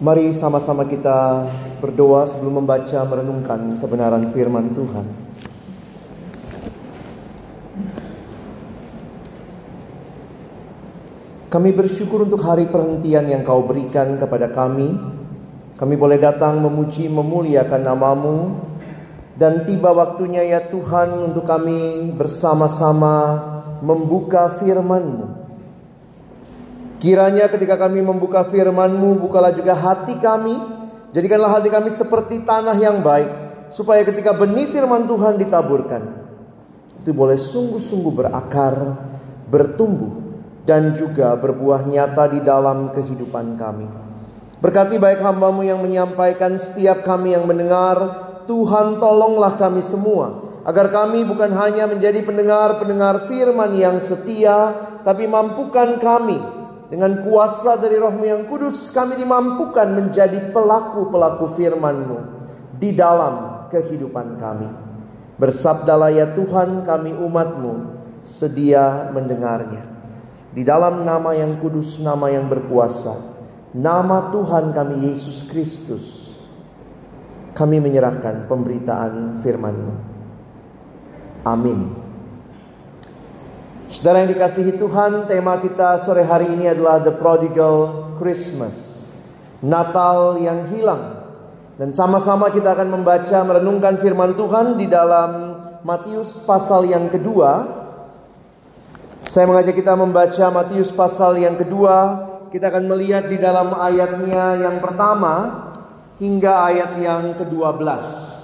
Mari sama-sama kita berdoa sebelum membaca merenungkan kebenaran firman Tuhan. Kami bersyukur untuk hari perhentian yang kau berikan kepada kami. Kami boleh datang memuji memuliakan namamu. Dan tiba waktunya ya Tuhan untuk kami bersama-sama membuka firman-Mu. Kiranya ketika kami membuka firman-Mu, bukalah juga hati kami. Jadikanlah hati kami seperti tanah yang baik. Supaya ketika benih firman Tuhan ditaburkan. Itu boleh sungguh-sungguh berakar, bertumbuh. Dan juga berbuah nyata di dalam kehidupan kami. Berkati baik hambamu yang menyampaikan setiap kami yang mendengar. Tuhan tolonglah kami semua. Agar kami bukan hanya menjadi pendengar-pendengar firman yang setia. Tapi mampukan kami dengan kuasa dari rohmu yang kudus kami dimampukan menjadi pelaku-pelaku firman-Mu di dalam kehidupan kami. Bersabdalah ya Tuhan kami umat-Mu sedia mendengarnya. Di dalam nama yang kudus, nama yang berkuasa, nama Tuhan kami Yesus Kristus. Kami menyerahkan pemberitaan firman-Mu. Amin. Saudara yang dikasihi Tuhan, tema kita sore hari ini adalah The Prodigal Christmas. Natal yang hilang. Dan sama-sama kita akan membaca merenungkan firman Tuhan di dalam Matius pasal yang kedua. Saya mengajak kita membaca Matius pasal yang kedua. Kita akan melihat di dalam ayatnya yang pertama hingga ayat yang ke-12.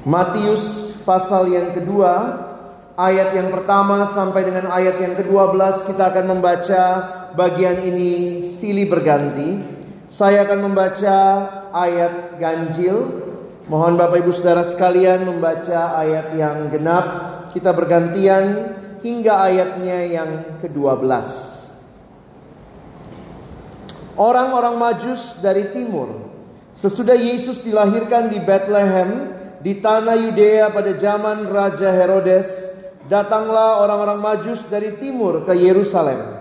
Matius pasal yang kedua ayat yang pertama sampai dengan ayat yang ke-12 kita akan membaca bagian ini silih berganti. Saya akan membaca ayat ganjil. Mohon Bapak Ibu Saudara sekalian membaca ayat yang genap. Kita bergantian hingga ayatnya yang ke-12. Orang-orang Majus dari timur sesudah Yesus dilahirkan di Bethlehem di tanah Yudea pada zaman Raja Herodes, datanglah orang-orang Majus dari timur ke Yerusalem.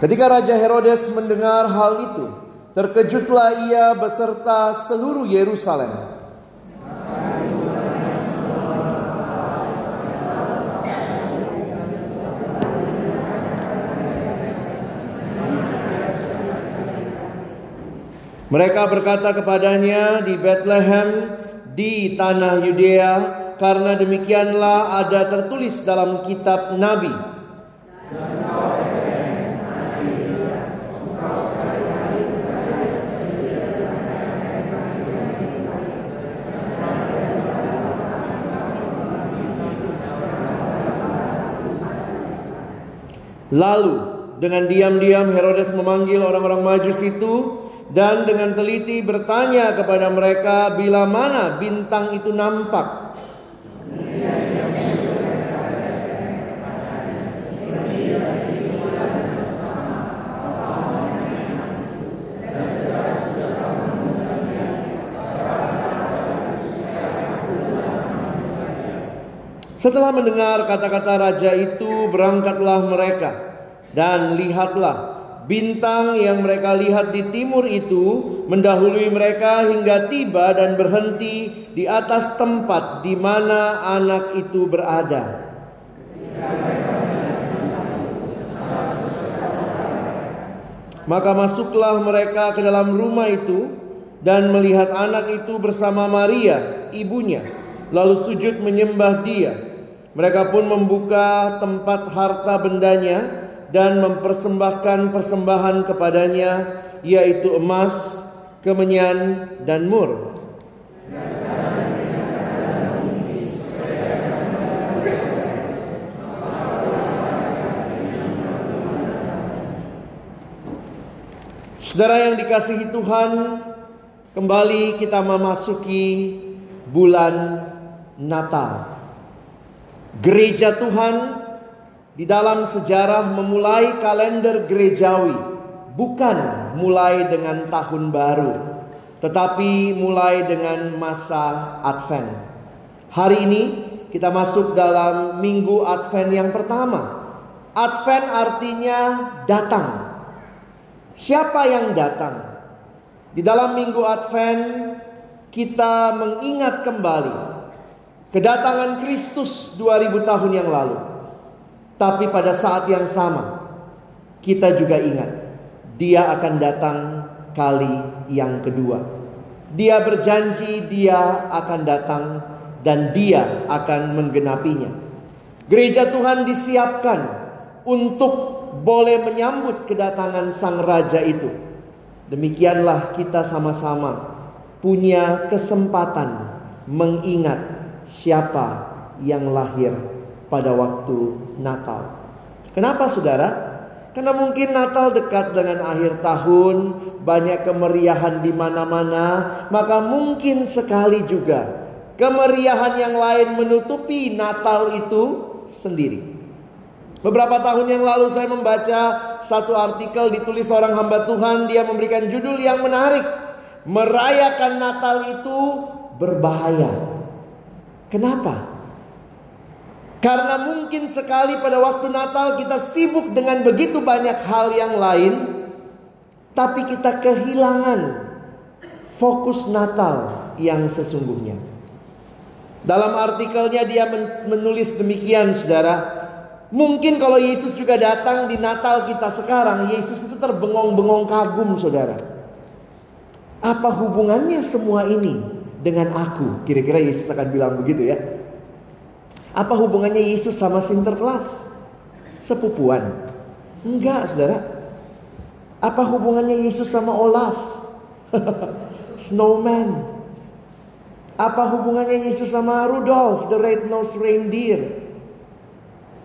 Ketika Raja Herodes mendengar hal itu, terkejutlah ia beserta seluruh Yerusalem. Mereka berkata kepadanya di Bethlehem di tanah Yudea karena demikianlah ada tertulis dalam kitab nabi. Lalu dengan diam-diam Herodes memanggil orang-orang Majus itu dan dengan teliti bertanya kepada mereka bila mana bintang itu nampak. Setelah mendengar kata-kata raja itu, berangkatlah mereka dan lihatlah Bintang yang mereka lihat di timur itu mendahului mereka hingga tiba dan berhenti di atas tempat di mana anak itu berada. Maka masuklah mereka ke dalam rumah itu dan melihat anak itu bersama Maria, ibunya, lalu sujud menyembah dia. Mereka pun membuka tempat harta bendanya dan mempersembahkan persembahan kepadanya yaitu emas, kemenyan dan mur. Saudara yang dikasihi Tuhan, kembali kita memasuki bulan Natal. Gereja Tuhan di dalam sejarah memulai kalender gerejawi bukan mulai dengan tahun baru, tetapi mulai dengan masa Advent. Hari ini kita masuk dalam minggu Advent yang pertama. Advent artinya datang. Siapa yang datang? Di dalam minggu Advent kita mengingat kembali kedatangan Kristus 2000 tahun yang lalu. Tapi pada saat yang sama kita juga ingat dia akan datang kali yang kedua. Dia berjanji dia akan datang dan dia akan menggenapinya. Gereja Tuhan disiapkan untuk boleh menyambut kedatangan sang raja itu. Demikianlah kita sama-sama punya kesempatan mengingat siapa yang lahir pada waktu Natal. Kenapa saudara? Karena mungkin Natal dekat dengan akhir tahun, banyak kemeriahan di mana-mana, maka mungkin sekali juga kemeriahan yang lain menutupi Natal itu sendiri. Beberapa tahun yang lalu saya membaca satu artikel ditulis seorang hamba Tuhan, dia memberikan judul yang menarik. Merayakan Natal itu berbahaya. Kenapa? Karena mungkin sekali pada waktu Natal kita sibuk dengan begitu banyak hal yang lain, tapi kita kehilangan fokus Natal yang sesungguhnya. Dalam artikelnya dia menulis demikian saudara. Mungkin kalau Yesus juga datang di Natal kita sekarang, Yesus itu terbengong-bengong kagum saudara. Apa hubungannya semua ini dengan aku? Kira-kira Yesus akan bilang begitu ya. Apa hubungannya Yesus sama Sinterklas? Sepupuan? Enggak, saudara. Apa hubungannya Yesus sama Olaf? Snowman. Apa hubungannya Yesus sama Rudolph, the red-nosed reindeer?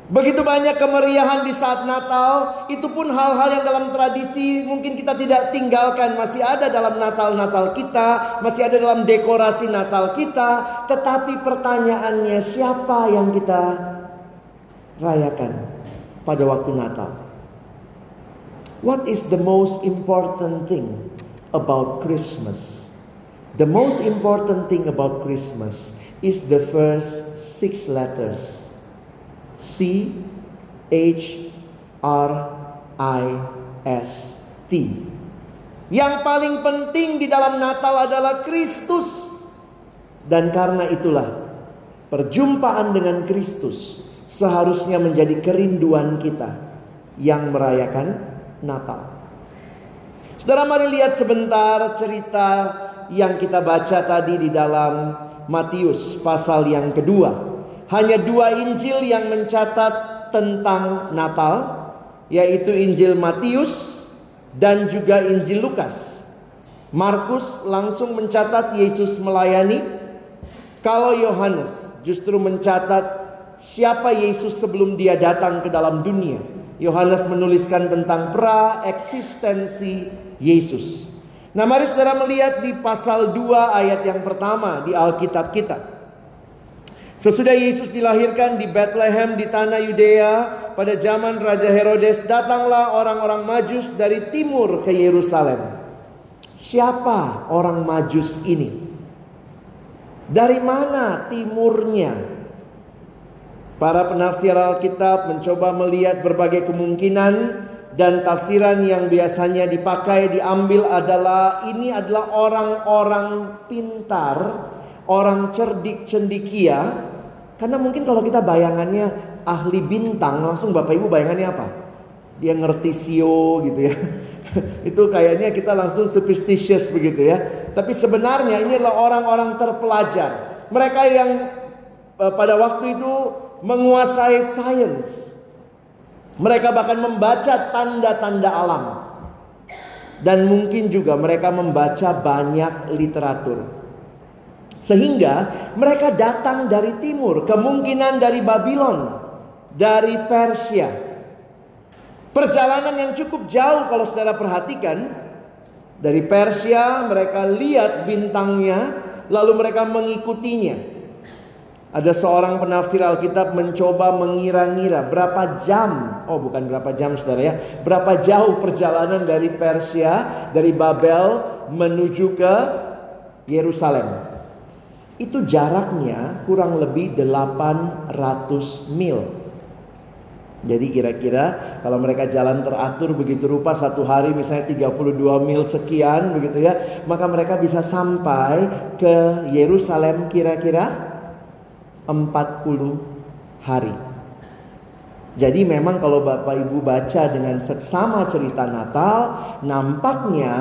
Begitu banyak kemeriahan di saat Natal, itu pun hal-hal yang dalam tradisi mungkin kita tidak tinggalkan, masih ada dalam Natal-Natal kita, masih ada dalam dekorasi Natal kita, tetapi pertanyaannya siapa yang kita rayakan pada waktu Natal? What is the most important thing about Christmas? The most important thing about Christmas is the first six letters. C H R I S T. Yang paling penting di dalam Natal adalah Kristus. Dan karena itulah perjumpaan dengan Kristus seharusnya menjadi kerinduan kita yang merayakan Natal. Saudara mari lihat sebentar cerita yang kita baca tadi di dalam Matius pasal yang kedua. Hanya dua Injil yang mencatat tentang Natal, yaitu Injil Matius dan juga Injil Lukas. Markus langsung mencatat Yesus melayani, kalau Yohanes justru mencatat siapa Yesus sebelum dia datang ke dalam dunia. Yohanes menuliskan tentang pra-eksistensi Yesus. Nah mari saudara melihat di pasal 2 ayat yang pertama di Alkitab kita. Sesudah Yesus dilahirkan di Bethlehem di tanah Yudea pada zaman Raja Herodes datanglah orang-orang Majus dari timur ke Yerusalem. Siapa orang Majus ini? Dari mana timurnya? Para penafsir Alkitab mencoba melihat berbagai kemungkinan dan tafsiran yang biasanya dipakai diambil adalah ini adalah orang-orang pintar, orang cerdik cendikia karena mungkin kalau kita bayangannya ahli bintang, langsung Bapak Ibu bayangannya apa? Dia ngerti sio gitu ya. Itu kayaknya kita langsung superstitious begitu ya. Tapi sebenarnya ini adalah orang-orang terpelajar. Mereka yang eh, pada waktu itu menguasai sains. Mereka bahkan membaca tanda-tanda alam. Dan mungkin juga mereka membaca banyak literatur. Sehingga mereka datang dari timur, kemungkinan dari Babylon, dari Persia. Perjalanan yang cukup jauh kalau saudara perhatikan. Dari Persia mereka lihat bintangnya, lalu mereka mengikutinya. Ada seorang penafsir Alkitab mencoba mengira-ngira berapa jam, oh bukan berapa jam saudara ya, berapa jauh perjalanan dari Persia, dari Babel menuju ke Yerusalem. Itu jaraknya kurang lebih 800 mil. Jadi kira-kira kalau mereka jalan teratur begitu rupa satu hari misalnya 32 mil sekian begitu ya, maka mereka bisa sampai ke Yerusalem kira-kira 40 hari. Jadi memang kalau Bapak Ibu baca dengan seksama cerita Natal, nampaknya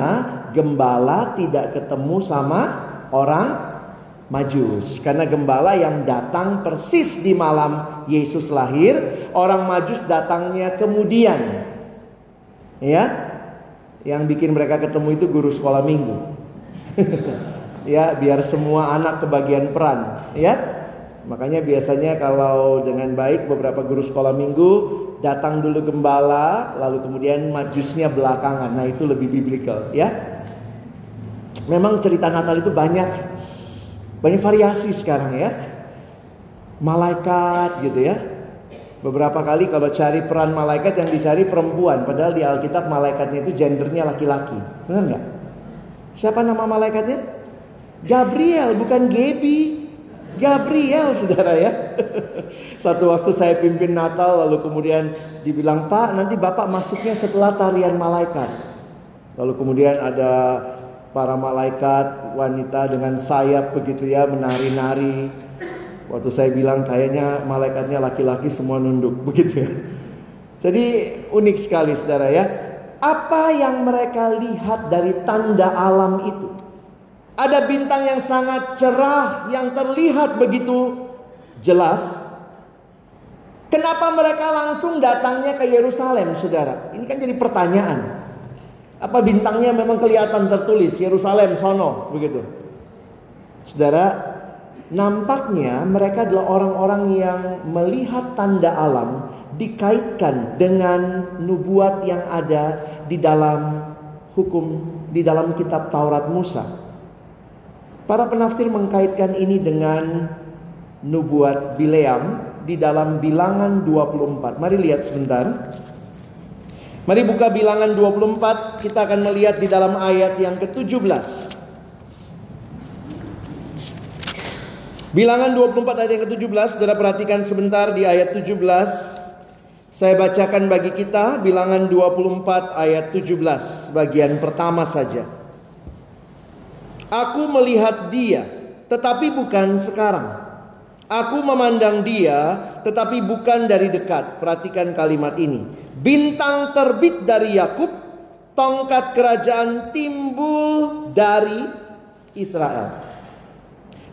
gembala tidak ketemu sama orang Majus karena gembala yang datang persis di malam Yesus lahir, orang Majus datangnya kemudian. Ya. Yang bikin mereka ketemu itu guru sekolah minggu. ya, biar semua anak kebagian peran, ya. Makanya biasanya kalau dengan baik beberapa guru sekolah minggu datang dulu gembala, lalu kemudian majusnya belakangan. Nah, itu lebih biblical, ya. Memang cerita Natal itu banyak banyak variasi sekarang ya. Malaikat gitu ya. Beberapa kali kalau cari peran malaikat yang dicari perempuan. Padahal di Alkitab malaikatnya itu gendernya laki-laki. Benar nggak? Siapa nama malaikatnya? Gabriel bukan Gaby. Gabriel saudara ya. Satu waktu saya pimpin Natal lalu kemudian dibilang Pak nanti Bapak masuknya setelah tarian malaikat. Lalu kemudian ada para malaikat wanita dengan sayap begitu ya menari-nari. Waktu saya bilang kayaknya malaikatnya laki-laki semua nunduk begitu ya. Jadi unik sekali saudara ya. Apa yang mereka lihat dari tanda alam itu? Ada bintang yang sangat cerah yang terlihat begitu jelas Kenapa mereka langsung datangnya ke Yerusalem, saudara? Ini kan jadi pertanyaan. Apa bintangnya memang kelihatan tertulis Yerusalem sono, begitu? Saudara, nampaknya mereka adalah orang-orang yang melihat tanda alam dikaitkan dengan nubuat yang ada di dalam hukum di dalam kitab Taurat Musa. Para penafsir mengkaitkan ini dengan nubuat Bileam di dalam bilangan 24. Mari lihat sebentar. Mari buka bilangan 24, kita akan melihat di dalam ayat yang ke-17. Bilangan 24 ayat yang ke-17, Saudara perhatikan sebentar di ayat 17. Saya bacakan bagi kita bilangan 24 ayat 17, bagian pertama saja. Aku melihat dia, tetapi bukan sekarang. Aku memandang dia tetapi bukan dari dekat. Perhatikan kalimat ini. Bintang terbit dari Yakub, tongkat kerajaan timbul dari Israel.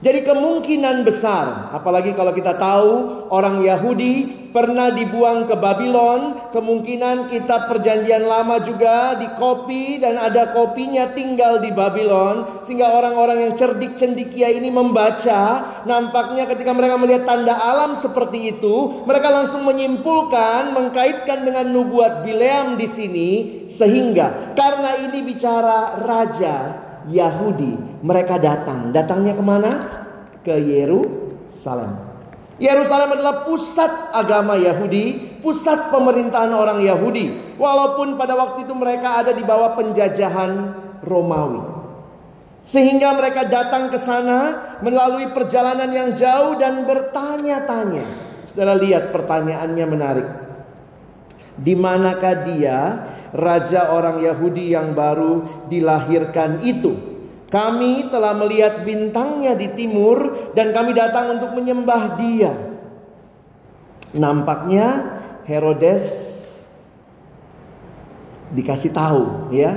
Jadi kemungkinan besar, apalagi kalau kita tahu orang Yahudi pernah dibuang ke Babylon, kemungkinan kitab perjanjian lama juga dikopi dan ada kopinya tinggal di Babylon sehingga orang-orang yang cerdik cendikia ini membaca, nampaknya ketika mereka melihat tanda alam seperti itu, mereka langsung menyimpulkan, mengkaitkan dengan nubuat Bileam di sini sehingga karena ini bicara raja Yahudi. Mereka datang. Datangnya ke mana? Ke Yerusalem. Yerusalem adalah pusat agama Yahudi, pusat pemerintahan orang Yahudi. Walaupun pada waktu itu mereka ada di bawah penjajahan Romawi. Sehingga mereka datang ke sana melalui perjalanan yang jauh dan bertanya-tanya. Saudara lihat pertanyaannya menarik. Di manakah dia raja orang Yahudi yang baru dilahirkan itu. Kami telah melihat bintangnya di timur dan kami datang untuk menyembah dia. Nampaknya Herodes dikasih tahu ya.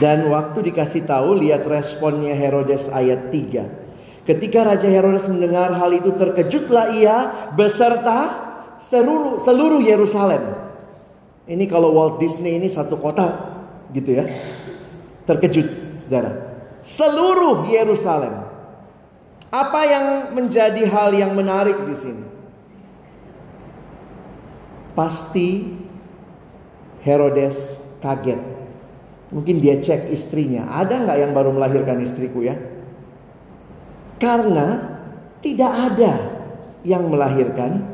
Dan waktu dikasih tahu lihat responnya Herodes ayat 3. Ketika Raja Herodes mendengar hal itu terkejutlah ia beserta seluruh Yerusalem. Ini kalau Walt Disney ini satu kota gitu ya. Terkejut, Saudara. Seluruh Yerusalem. Apa yang menjadi hal yang menarik di sini? Pasti Herodes kaget. Mungkin dia cek istrinya, ada nggak yang baru melahirkan istriku ya? Karena tidak ada yang melahirkan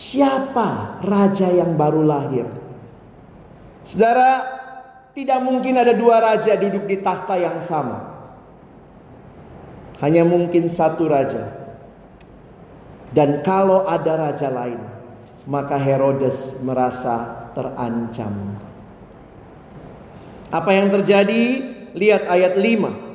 Siapa raja yang baru lahir? Saudara, tidak mungkin ada dua raja duduk di takhta yang sama. Hanya mungkin satu raja. Dan kalau ada raja lain, maka Herodes merasa terancam. Apa yang terjadi? Lihat ayat 5.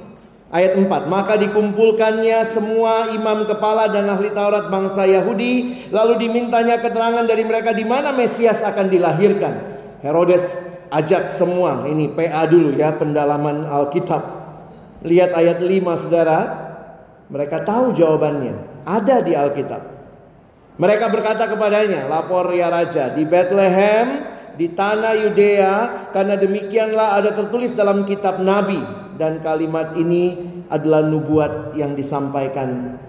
Ayat 4, maka dikumpulkannya semua imam kepala dan ahli Taurat bangsa Yahudi, lalu dimintanya keterangan dari mereka di mana Mesias akan dilahirkan. Herodes ajak semua, ini PA dulu ya, pendalaman Alkitab. Lihat ayat 5 Saudara, mereka tahu jawabannya, ada di Alkitab. Mereka berkata kepadanya, lapor ya raja, di Bethlehem, di tanah Yudea, karena demikianlah ada tertulis dalam kitab Nabi dan kalimat ini adalah nubuat yang disampaikan.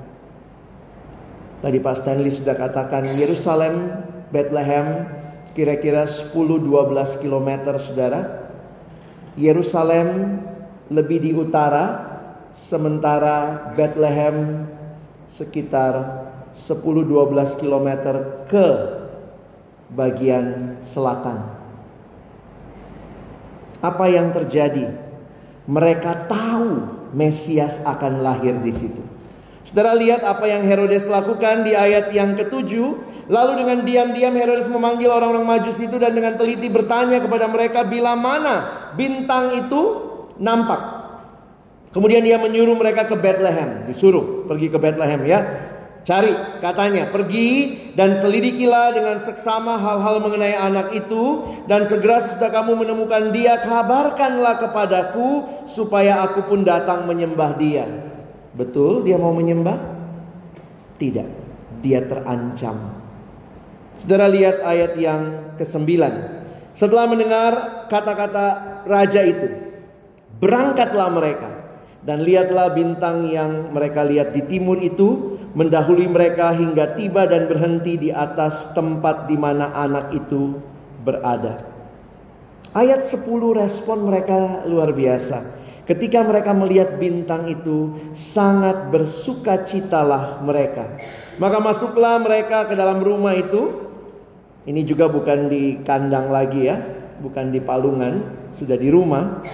Tadi Pak Stanley sudah katakan Yerusalem, Bethlehem kira-kira 10-12 km saudara. Yerusalem lebih di utara, sementara Bethlehem sekitar 10-12 km ke bagian selatan. Apa yang terjadi? Mereka tahu Mesias akan lahir di situ. Saudara lihat apa yang Herodes lakukan di ayat yang ketujuh. Lalu dengan diam-diam Herodes memanggil orang-orang majus itu dan dengan teliti bertanya kepada mereka bila mana bintang itu nampak. Kemudian dia menyuruh mereka ke Bethlehem, disuruh pergi ke Bethlehem ya. Cari katanya pergi dan selidikilah dengan seksama hal-hal mengenai anak itu dan segera sesudah kamu menemukan dia kabarkanlah kepadaku supaya aku pun datang menyembah dia. Betul dia mau menyembah? Tidak. dia terancam. Saudara lihat ayat yang ke-9. Setelah mendengar kata-kata raja itu, berangkatlah mereka dan lihatlah bintang yang mereka lihat di timur itu mendahului mereka hingga tiba dan berhenti di atas tempat di mana anak itu berada. Ayat 10 respon mereka luar biasa. Ketika mereka melihat bintang itu, sangat bersukacitalah mereka. Maka masuklah mereka ke dalam rumah itu. Ini juga bukan di kandang lagi ya, bukan di palungan, sudah di rumah.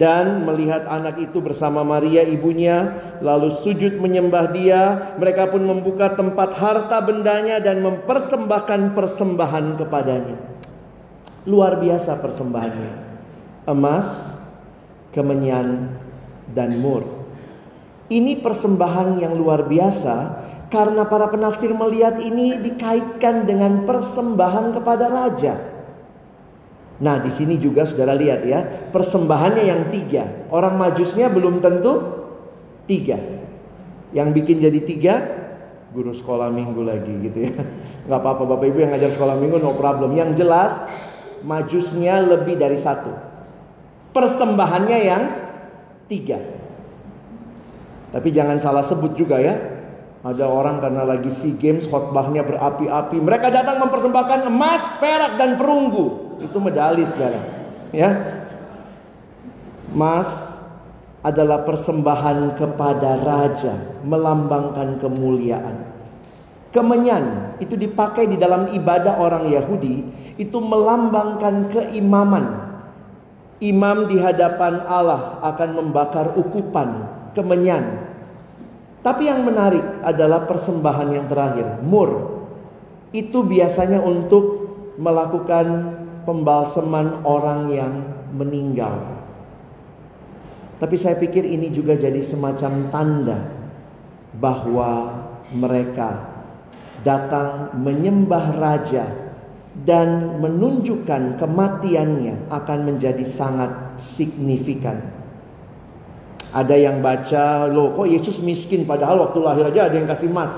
Dan melihat anak itu bersama Maria ibunya, lalu sujud menyembah dia. Mereka pun membuka tempat harta bendanya dan mempersembahkan persembahan kepadanya. Luar biasa persembahannya. Emas, kemenyan, dan mur. Ini persembahan yang luar biasa karena para penafsir melihat ini dikaitkan dengan persembahan kepada raja. Nah, di sini juga saudara lihat ya, persembahannya yang tiga. Orang majusnya belum tentu tiga. Yang bikin jadi tiga, guru sekolah minggu lagi gitu ya. Gak apa-apa Bapak Ibu yang ngajar sekolah minggu no problem. Yang jelas majusnya lebih dari satu. Persembahannya yang tiga. Tapi jangan salah sebut juga ya. Ada orang karena lagi SEA Games khotbahnya berapi-api. Mereka datang mempersembahkan emas, perak dan perunggu. Itu medali saudara. Ya. Emas adalah persembahan kepada raja, melambangkan kemuliaan. Kemenyan itu dipakai di dalam ibadah orang Yahudi, itu melambangkan keimaman, imam di hadapan Allah akan membakar ukupan kemenyan. Tapi yang menarik adalah persembahan yang terakhir, mur. Itu biasanya untuk melakukan pembalseman orang yang meninggal. Tapi saya pikir ini juga jadi semacam tanda bahwa mereka datang menyembah raja dan menunjukkan kematiannya akan menjadi sangat signifikan. Ada yang baca, loh kok Yesus miskin padahal waktu lahir aja ada yang kasih emas.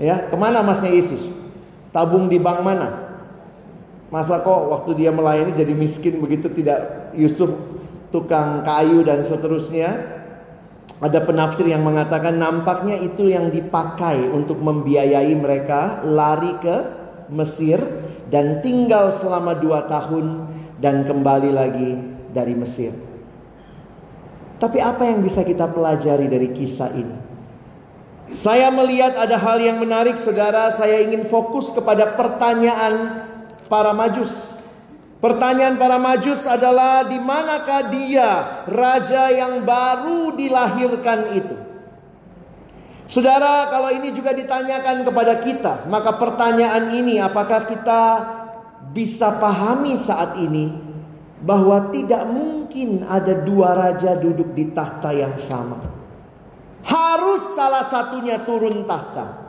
Ya, ke mana emasnya Yesus? Tabung di bank mana? Masa kok waktu dia melayani jadi miskin begitu tidak Yusuf tukang kayu dan seterusnya? Ada penafsir yang mengatakan nampaknya itu yang dipakai untuk membiayai mereka lari ke Mesir dan tinggal selama dua tahun dan kembali lagi dari Mesir. Tapi apa yang bisa kita pelajari dari kisah ini? Saya melihat ada hal yang menarik saudara, saya ingin fokus kepada pertanyaan para majus. Pertanyaan para majus adalah di manakah dia raja yang baru dilahirkan itu? Saudara, kalau ini juga ditanyakan kepada kita, maka pertanyaan ini apakah kita bisa pahami saat ini bahwa tidak mungkin ada dua raja duduk di tahta yang sama. Harus salah satunya turun tahta.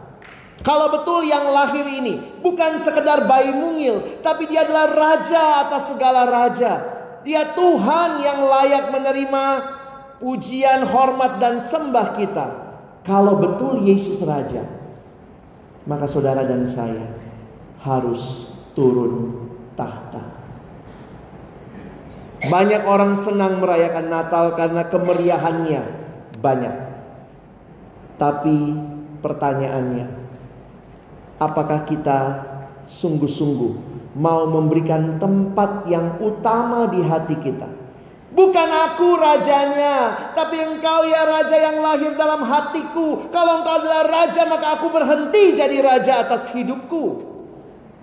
Kalau betul yang lahir ini bukan sekedar bayi mungil, tapi dia adalah raja atas segala raja. Dia Tuhan yang layak menerima pujian, hormat dan sembah kita. Kalau betul Yesus Raja, maka saudara dan saya harus turun tahta. Banyak orang senang merayakan Natal karena kemeriahannya banyak. Tapi pertanyaannya, apakah kita sungguh-sungguh mau memberikan tempat yang utama di hati kita Bukan aku rajanya, tapi engkau ya raja yang lahir dalam hatiku. Kalau engkau adalah raja, maka aku berhenti jadi raja atas hidupku.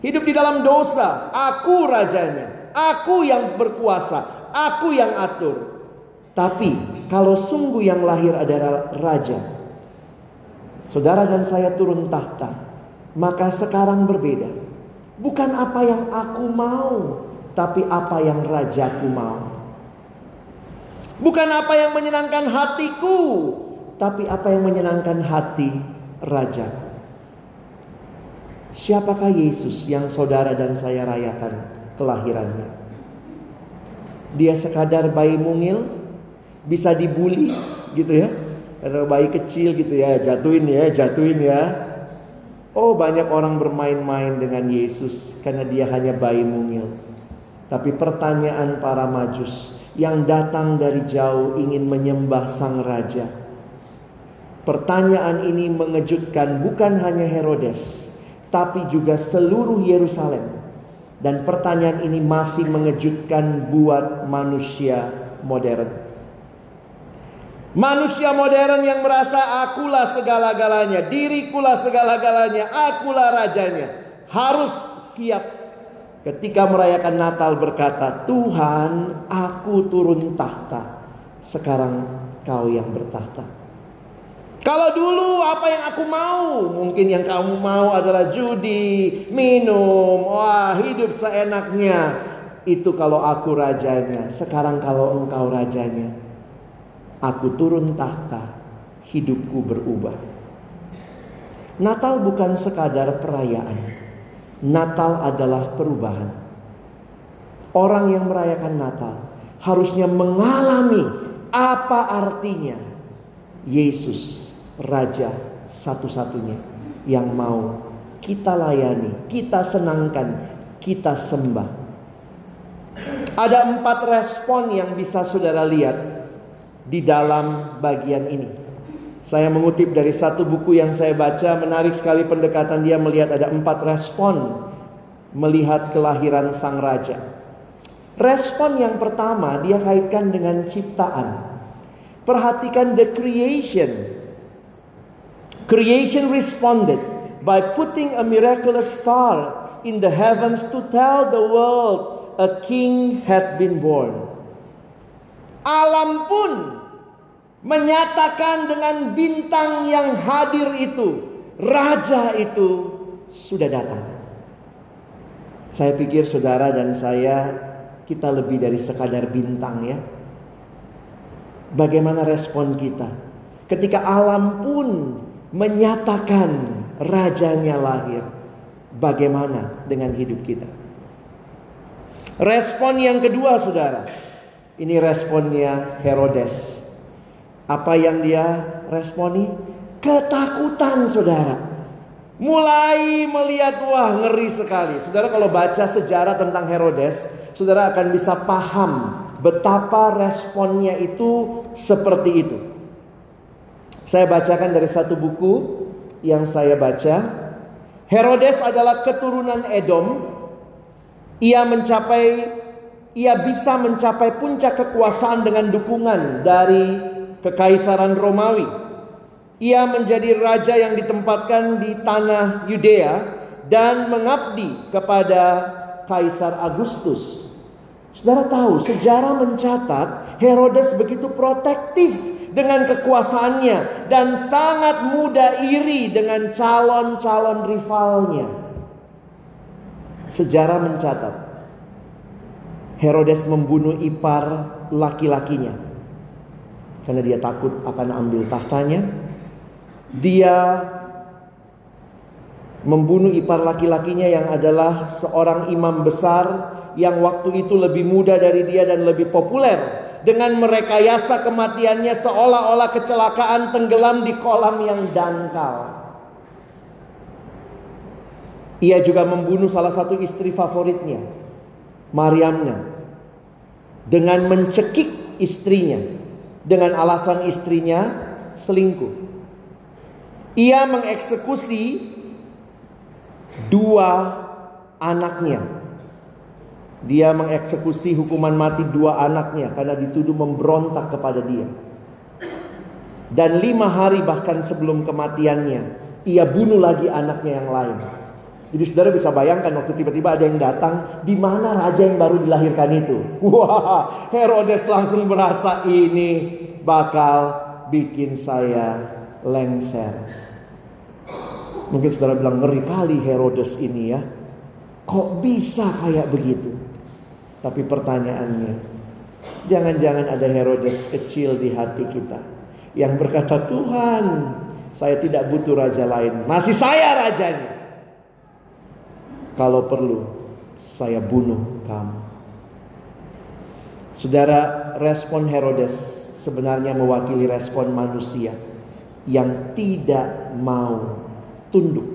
Hidup di dalam dosa, aku rajanya. Aku yang berkuasa, aku yang atur. Tapi kalau sungguh yang lahir adalah raja, saudara dan saya turun tahta, maka sekarang berbeda. Bukan apa yang aku mau, tapi apa yang rajaku mau. Bukan apa yang menyenangkan hatiku, tapi apa yang menyenangkan hati raja. Siapakah Yesus yang saudara dan saya rayakan kelahirannya? Dia sekadar bayi mungil, bisa dibully gitu ya. Karena bayi kecil gitu ya, jatuhin ya, jatuhin ya. Oh, banyak orang bermain-main dengan Yesus karena dia hanya bayi mungil. Tapi pertanyaan para majus yang datang dari jauh ingin menyembah sang raja. Pertanyaan ini mengejutkan bukan hanya Herodes, tapi juga seluruh Yerusalem. Dan pertanyaan ini masih mengejutkan buat manusia modern. Manusia modern yang merasa akulah segala-galanya, dirikulah segala-galanya, akulah rajanya. Harus siap ketika merayakan Natal berkata, Tuhan aku turun tahta, sekarang kau yang bertahta. Kalau dulu apa yang aku mau, mungkin yang kamu mau adalah judi, minum, wah hidup seenaknya. Itu kalau aku rajanya, sekarang kalau engkau rajanya, Aku turun tahta, hidupku berubah. Natal bukan sekadar perayaan. Natal adalah perubahan. Orang yang merayakan Natal harusnya mengalami apa artinya Yesus Raja satu-satunya yang mau kita layani, kita senangkan, kita sembah. Ada empat respon yang bisa saudara lihat di dalam bagian ini. Saya mengutip dari satu buku yang saya baca, menarik sekali pendekatan dia melihat ada empat respon melihat kelahiran sang raja. Respon yang pertama dia kaitkan dengan ciptaan. Perhatikan the creation. Creation responded by putting a miraculous star in the heavens to tell the world a king had been born. Alam pun menyatakan dengan bintang yang hadir itu, raja itu sudah datang. Saya pikir saudara dan saya kita lebih dari sekadar bintang ya. Bagaimana respon kita ketika alam pun menyatakan rajanya lahir? Bagaimana dengan hidup kita? Respon yang kedua saudara. Ini responnya Herodes. Apa yang dia responi? Ketakutan saudara. Mulai melihat wah ngeri sekali. Saudara kalau baca sejarah tentang Herodes, saudara akan bisa paham betapa responnya itu seperti itu. Saya bacakan dari satu buku yang saya baca. Herodes adalah keturunan Edom. Ia mencapai ia bisa mencapai puncak kekuasaan dengan dukungan dari kekaisaran Romawi. Ia menjadi raja yang ditempatkan di tanah Yudea dan mengabdi kepada Kaisar Agustus. Saudara tahu, sejarah mencatat Herodes begitu protektif dengan kekuasaannya dan sangat mudah iri dengan calon-calon rivalnya. Sejarah mencatat Herodes membunuh ipar laki-lakinya karena dia takut akan ambil tahtanya. Dia membunuh ipar laki-lakinya yang adalah seorang imam besar yang waktu itu lebih muda dari dia dan lebih populer dengan merekayasa kematiannya seolah-olah kecelakaan tenggelam di kolam yang dangkal. Ia juga membunuh salah satu istri favoritnya, Mariamnya, dengan mencekik istrinya dengan alasan istrinya selingkuh. Ia mengeksekusi dua anaknya. Dia mengeksekusi hukuman mati dua anaknya karena dituduh memberontak kepada dia. Dan lima hari bahkan sebelum kematiannya, ia bunuh lagi anaknya yang lain. Jadi saudara bisa bayangkan waktu tiba-tiba ada yang datang, di mana raja yang baru dilahirkan itu? Wah, Herodes langsung merasa ini bakal bikin saya lengser. Mungkin saudara bilang ngeri kali Herodes ini ya. Kok bisa kayak begitu? Tapi pertanyaannya, jangan-jangan ada Herodes kecil di hati kita yang berkata, "Tuhan, saya tidak butuh raja lain, masih saya rajanya." Kalau perlu, saya bunuh kamu. Saudara, respon Herodes sebenarnya mewakili respon manusia yang tidak mau tunduk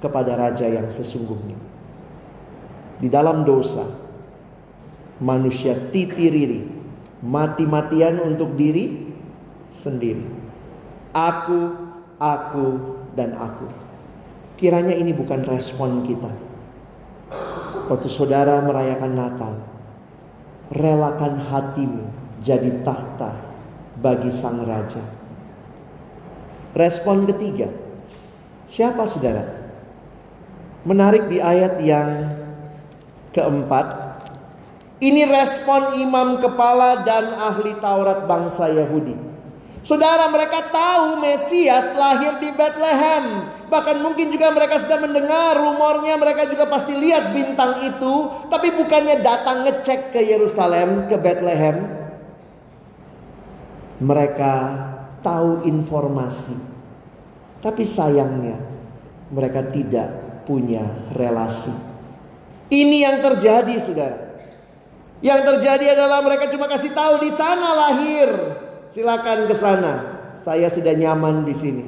kepada raja yang sesungguhnya. Di dalam dosa, manusia titiriri, mati-matian untuk diri sendiri. Aku, aku, dan aku. Kiranya ini bukan respon kita. Waktu saudara merayakan Natal, relakan hatimu jadi tahta bagi sang raja. Respon ketiga, siapa saudara? Menarik di ayat yang keempat, ini respon imam kepala dan ahli Taurat bangsa Yahudi. Saudara mereka tahu Mesias lahir di Bethlehem. Bahkan mungkin juga mereka sudah mendengar rumornya, mereka juga pasti lihat bintang itu, tapi bukannya datang ngecek ke Yerusalem, ke Bethlehem. Mereka tahu informasi. Tapi sayangnya mereka tidak punya relasi. Ini yang terjadi, Saudara. Yang terjadi adalah mereka cuma kasih tahu di sana lahir. Silakan ke sana. Saya sudah nyaman di sini.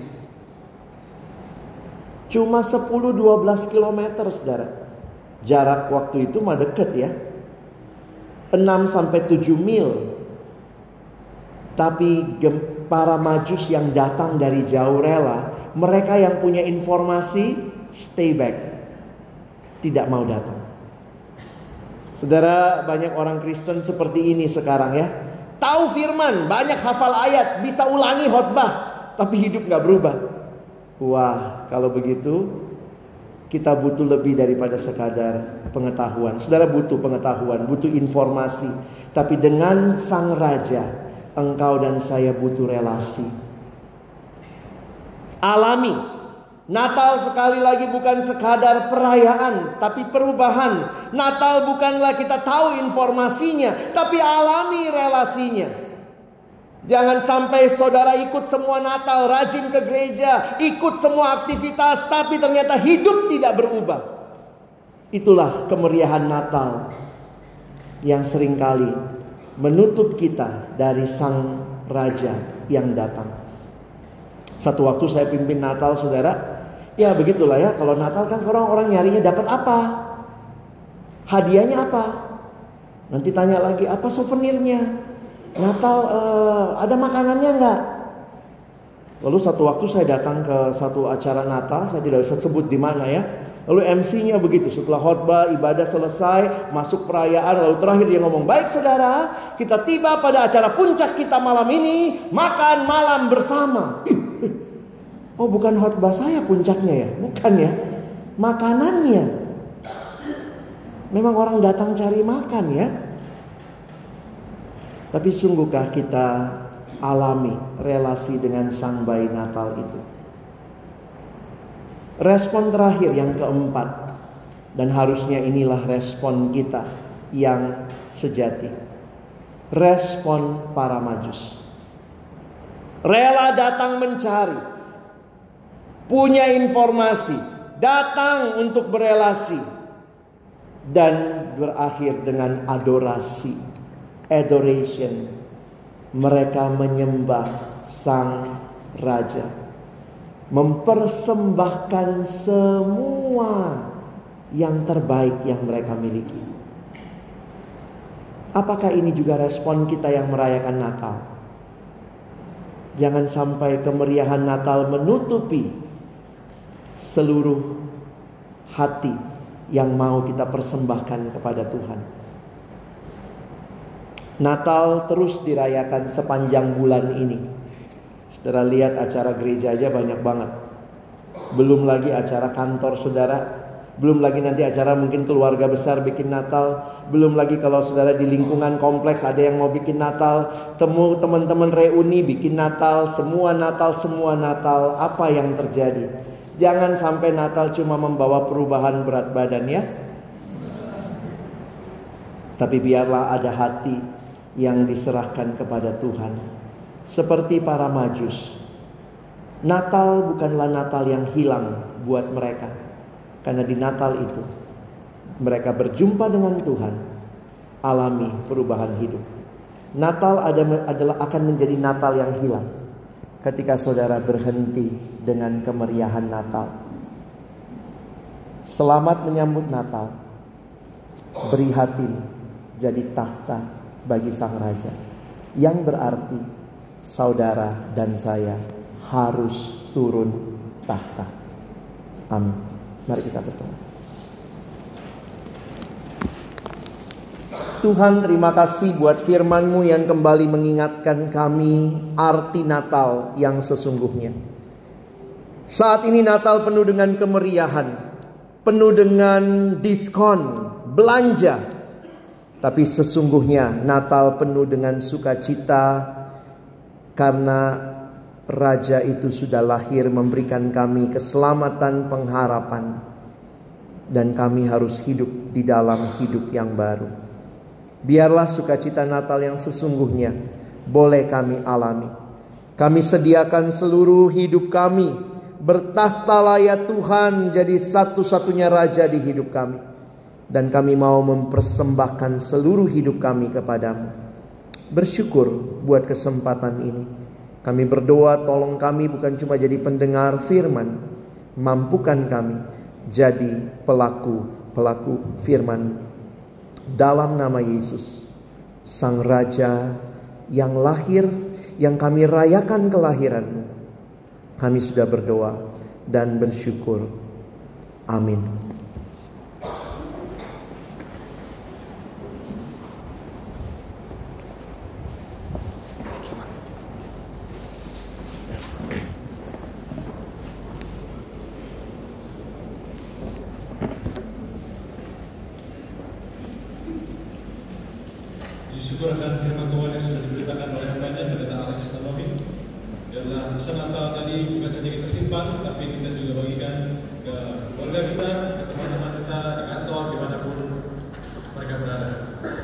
Cuma 10-12 km saudara. Jarak waktu itu mah deket ya. 6 sampai 7 mil. Tapi para majus yang datang dari jauh rela, mereka yang punya informasi stay back. Tidak mau datang. Saudara, banyak orang Kristen seperti ini sekarang ya. Tahu firman, banyak hafal ayat, bisa ulangi khotbah, tapi hidup nggak berubah. Wah, kalau begitu kita butuh lebih daripada sekadar pengetahuan. Saudara butuh pengetahuan, butuh informasi. Tapi dengan sang raja, engkau dan saya butuh relasi. Alami. Natal sekali lagi bukan sekadar perayaan, tapi perubahan. Natal bukanlah kita tahu informasinya, tapi alami relasinya. Jangan sampai saudara ikut semua Natal, rajin ke gereja, ikut semua aktivitas, tapi ternyata hidup tidak berubah. Itulah kemeriahan Natal yang sering kali menutup kita dari sang raja yang datang. Satu waktu saya pimpin Natal, saudara. Ya begitulah ya, kalau Natal kan sekarang orang nyarinya dapat apa? Hadiahnya apa? Nanti tanya lagi, apa souvenirnya? Natal uh, ada makanannya enggak? Lalu satu waktu saya datang ke satu acara Natal, saya tidak bisa sebut di mana ya. Lalu MC-nya begitu, setelah khotbah, ibadah selesai, masuk perayaan, lalu terakhir dia ngomong, baik saudara, kita tiba pada acara puncak kita malam ini, makan malam bersama. Oh bukan khotbah saya puncaknya ya, bukan ya, makanannya. Memang orang datang cari makan ya. Tapi sungguhkah kita alami relasi dengan sang bayi Natal itu? Respon terakhir yang keempat dan harusnya inilah respon kita yang sejati. Respon para majus. Rela datang mencari. Punya informasi, datang untuk berelasi dan berakhir dengan adorasi adoration. Mereka menyembah sang raja. Mempersembahkan semua yang terbaik yang mereka miliki. Apakah ini juga respon kita yang merayakan Natal? Jangan sampai kemeriahan Natal menutupi seluruh hati yang mau kita persembahkan kepada Tuhan. Natal terus dirayakan sepanjang bulan ini. Saudara lihat acara gereja aja banyak banget. Belum lagi acara kantor saudara. Belum lagi nanti acara mungkin keluarga besar bikin Natal. Belum lagi kalau saudara di lingkungan kompleks ada yang mau bikin Natal. Temu teman-teman reuni bikin Natal. Semua Natal, semua Natal. Apa yang terjadi? Jangan sampai Natal cuma membawa perubahan berat badan ya. Tapi biarlah ada hati yang diserahkan kepada Tuhan. Seperti para majus. Natal bukanlah Natal yang hilang buat mereka. Karena di Natal itu mereka berjumpa dengan Tuhan, alami perubahan hidup. Natal adalah akan menjadi Natal yang hilang ketika saudara berhenti dengan kemeriahan Natal. Selamat menyambut Natal. Beri hati jadi tahta bagi sang raja. Yang berarti saudara dan saya harus turun tahta. Amin. Mari kita berdoa. Tuhan terima kasih buat firman-Mu yang kembali mengingatkan kami arti Natal yang sesungguhnya. Saat ini Natal penuh dengan kemeriahan, penuh dengan diskon, belanja. Tapi sesungguhnya Natal penuh dengan sukacita karena Raja itu sudah lahir memberikan kami keselamatan pengharapan. Dan kami harus hidup di dalam hidup yang baru. Biarlah sukacita Natal yang sesungguhnya boleh kami alami. Kami sediakan seluruh hidup kami. Bertahtalah ya Tuhan jadi satu-satunya Raja di hidup kami. Dan kami mau mempersembahkan seluruh hidup kami kepadamu. Bersyukur buat kesempatan ini. Kami berdoa tolong kami bukan cuma jadi pendengar firman. Mampukan kami jadi pelaku-pelaku firman dalam nama Yesus, Sang Raja yang lahir, yang kami rayakan kelahiranmu. Kami sudah berdoa dan bersyukur. Amin.